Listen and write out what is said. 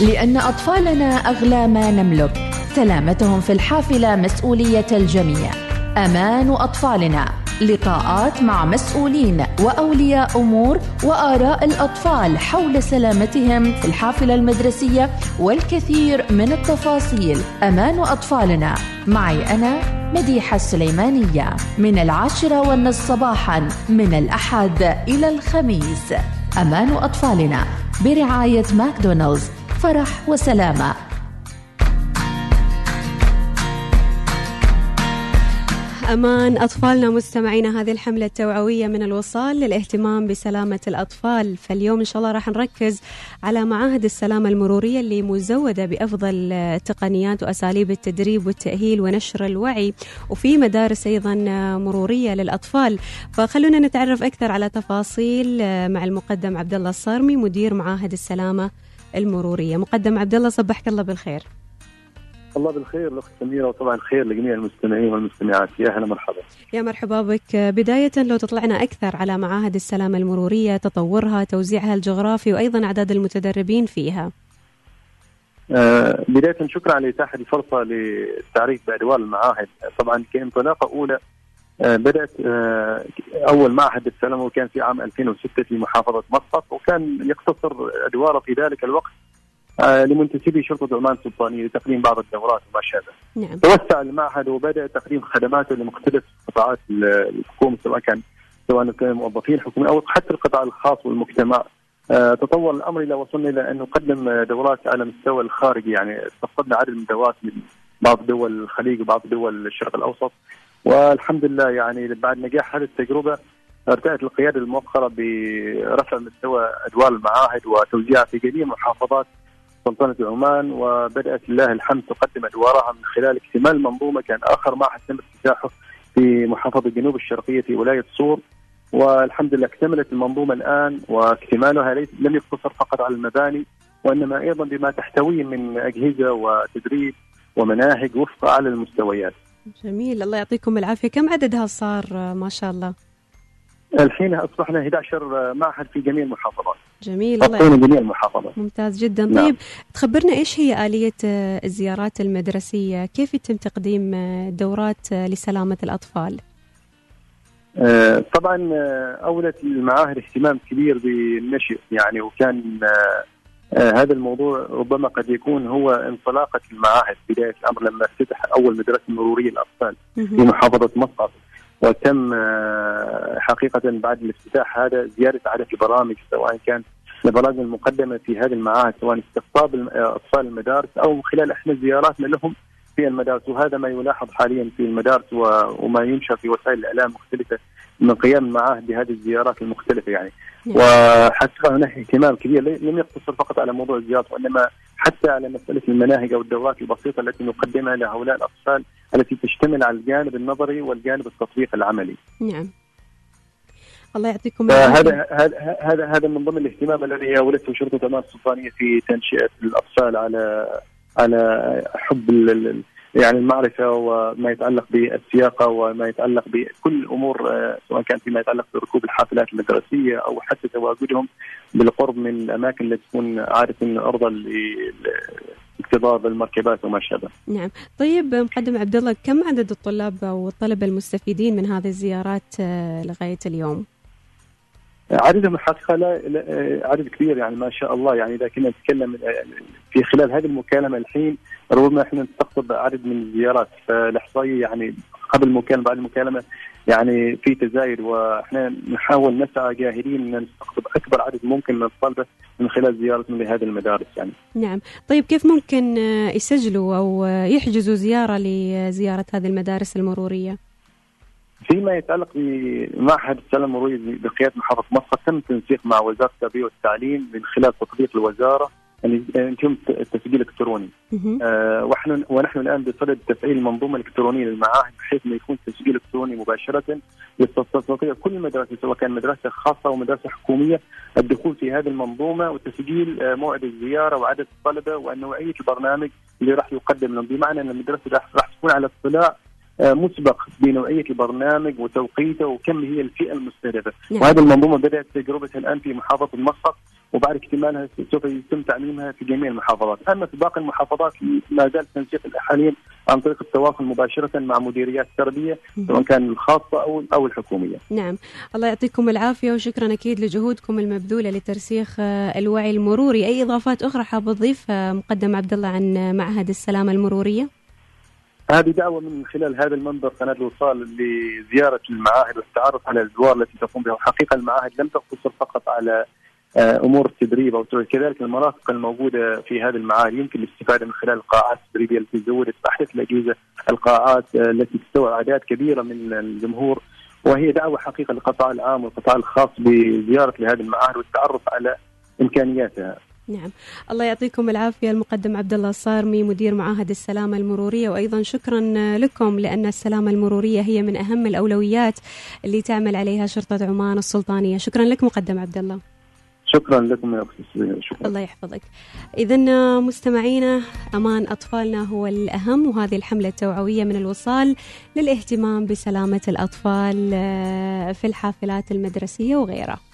لأن أطفالنا أغلى ما نملك. سلامتهم في الحافلة مسؤولية الجميع. أمان أطفالنا. لقاءات مع مسؤولين وأولياء أمور وآراء الأطفال حول سلامتهم في الحافلة المدرسية والكثير من التفاصيل. أمان أطفالنا. معي أنا مديحة السليمانية. من العاشرة والنصف صباحا من الأحد إلى الخميس. أمان أطفالنا. برعاية ماكدونالدز. فرح وسلامة. أمان أطفالنا مستمعينا هذه الحملة التوعوية من الوصال للاهتمام بسلامة الأطفال. فاليوم إن شاء الله راح نركز على معاهد السلامة المرورية اللي مزودة بأفضل التقنيات وأساليب التدريب والتأهيل ونشر الوعي وفي مدارس أيضا مرورية للأطفال. فخلونا نتعرف أكثر على تفاصيل مع المقدم عبد الله الصارمي مدير معاهد السلامة المرورية. مقدم عبد الله صبحك الله بالخير. الله بالخير الاخت سميرة وطبعا الخير لجميع المستمعين والمستمعات. يا أهلا مرحبا. يا مرحبا بك. بداية لو تطلعنا أكثر على معاهد السلامة المرورية تطورها توزيعها الجغرافي وأيضا أعداد المتدربين فيها. آه بداية شكرا على اتاحه الفرصة للتعريف بادوار المعاهد. طبعا كإنطلاقة أولى بدأت آه أول معهد السلامه وكان في عام 2006 في محافظة مسقط وكان يقتصر أدواره في ذلك الوقت آه لمنتسبي شرطة عمان السلطانية لتقديم بعض الدورات وما شابه. نعم. توسع المعهد وبدأ تقديم خدماته لمختلف قطاعات الحكومة سواء كان سواء كان موظفين حكوميين أو حتى القطاع الخاص والمجتمع. آه تطور الأمر إلى وصلنا إلى أن نقدم دورات على مستوى الخارجي يعني استقطبنا عدد من الدورات من بعض دول الخليج وبعض دول الشرق الأوسط والحمد لله يعني بعد نجاح هذه التجربة أرتأت القيادة المؤخرة برفع مستوى أدوار المعاهد وتوزيعها في جميع محافظات سلطنة عمان وبدأت لله الحمد تقدم أدوارها من خلال اكتمال المنظومة كان آخر معهد تم افتتاحه في محافظة الجنوب الشرقية في ولاية صور والحمد لله اكتملت المنظومة الآن واكتمالها لم يقتصر فقط على المباني وإنما أيضا بما تحتويه من أجهزة وتدريب ومناهج وفق أعلى المستويات. جميل الله يعطيكم العافية. كم عددها صار ما شاء الله؟ الحين أصبحنا 11 معهد في جميع المحافظات. جميل الله غطينا جميع المحافظات. ممتاز جدا. نعم. طيب تخبرنا إيش هي آلية الزيارات المدرسية؟ كيف يتم تقديم دورات لسلامة الأطفال؟ آه طبعا أولت المعاهد اهتمام كبير بالنشء يعني وكان آه آه هذا الموضوع ربما قد يكون هو انطلاقة المعاهد بداية الأمر لما افتتح أول مدرسة مرورية للأطفال في محافظة مسقط وتم حقيقة بعد الافتتاح هذا زيادة عدد البرامج سواء كان البرامج المقدمة في هذه المعاهد سواء استقطاب أطفال المدارس أو من خلال إحنا زياراتنا لهم في المدارس وهذا ما يلاحظ حاليا في المدارس وما ينشر في وسائل الإعلام المختلفة من قيام المعاهد بهذه الزيارات المختلفة يعني وحقيقة هناك اهتمام كبير لم يقتصر فقط على موضوع الزيارات وإنما حتى على مسألة المناهج أو الدورات البسيطة التي نقدمها لهؤلاء الأطفال التي تشتمل على الجانب النظري والجانب التطبيقي العملي. نعم. الله يعطيكم هذا هذا هذا هذا من ضمن الاهتمام الذي ولدته شرطة أمان السلطانية في تنشئة الأطفال على على حب يعني المعرفة وما يتعلق بالسياقة وما يتعلق بكل الأمور سواء كان فيما يتعلق بركوب الحافلات المدرسية أو حتى تواجدهم بالقرب من الأماكن التي تكون عاده ارضا اكتظاظ المركبات وما شابه. نعم، طيب مقدم عبد الله كم عدد الطلاب أو الطلبة المستفيدين من هذه الزيارات لغاية اليوم؟ عددهم الحقيقة لا, لا عدد كبير يعني ما شاء الله يعني إذا كنا نتكلم في خلال هذه المكالمة الحين ربما إحنا نستقطب عدد من الزيارات فالاحصائيه يعني قبل المكالمة بعد المكالمة يعني في تزايد وإحنا نحاول نسعى جاهدين إن نستقطب أكبر عدد ممكن من الطلبه من خلال زيارتنا لهذه المدارس يعني. نعم، طيب كيف ممكن يسجلوا أو يحجزوا زيارة لزيارة هذه المدارس المرورية؟ فيما يتعلق بمعهد السلام المروري بقياده محافظة مسقط تم التنسيق مع وزارة التربية والتعليم من خلال تطبيق الوزارة يعني يتم التسجيل الالكتروني. آه ونحن ونحن الآن بصدد تفعيل المنظومة الإلكترونية للمعاهد بحيث إنه يكون تسجيل إلكتروني مباشرة تستطيع كل المدارس سواء كان مدرسة خاصة أو مدرسة حكومية الدخول في هذه المنظومة وتسجيل آه موعد الزيارة وعدد الطلبة ونوعيه البرنامج اللي راح يقدم لهم بمعنى إن المدرسة راح تكون على اطلاع مسبق بنوعية البرنامج وتوقيته وكم هي الفئة المستهدفة، نعم. وهذه المنظومة بدأت تجربتها الآن في محافظة مسقط وبعد اكتمالها سوف يتم تعميمها في جميع المحافظات، أما في باقي المحافظات ما زال تنسيق حاليا عن طريق التواصل مباشرة مع مديريات التربية سواء كان الخاصة أو أو الحكومية. نعم، الله يعطيكم العافية وشكرا أكيد لجهودكم المبذولة لترسيخ الوعي المروري، أي إضافات أخرى حاب تضيف مقدم عبد الله عن معهد السلامة المرورية؟ هذه دعوة من خلال هذا المنبر قناة الوصال لزيارة المعاهد والتعرف على الأدوار التي تقوم بها. وحقيقة المعاهد لم تقتصر فقط على آه، أمور التدريب أو كذلك المرافق الموجودة في هذه المعاهد يمكن الاستفادة من خلال القاعات التدريبية التي زودت باحدث الأجهزة، القاعات آه، التي تستوعب أعداد كبيرة من الجمهور. وهي دعوة حقيقة للقطاع العام والقطاع الخاص بزيارة لهذه المعاهد والتعرف على إمكانياتها. نعم. الله يعطيكم العافية. المقدم عبد الله الصارمي مدير معاهد السلامة المرورية. وأيضا شكرا لكم لأن السلامة المرورية هي من أهم الأولويات اللي تعمل عليها شرطة عمان السلطانية. شكرا لك مقدم عبد الله شكرا لكم يا أختي شكرا. الله يحفظك. اذا مستمعينا أمان أطفالنا هو الأهم وهذه الحملة التوعوية من الوصال للاهتمام بسلامة الأطفال آه، في الحافلات المدرسية وغيرها.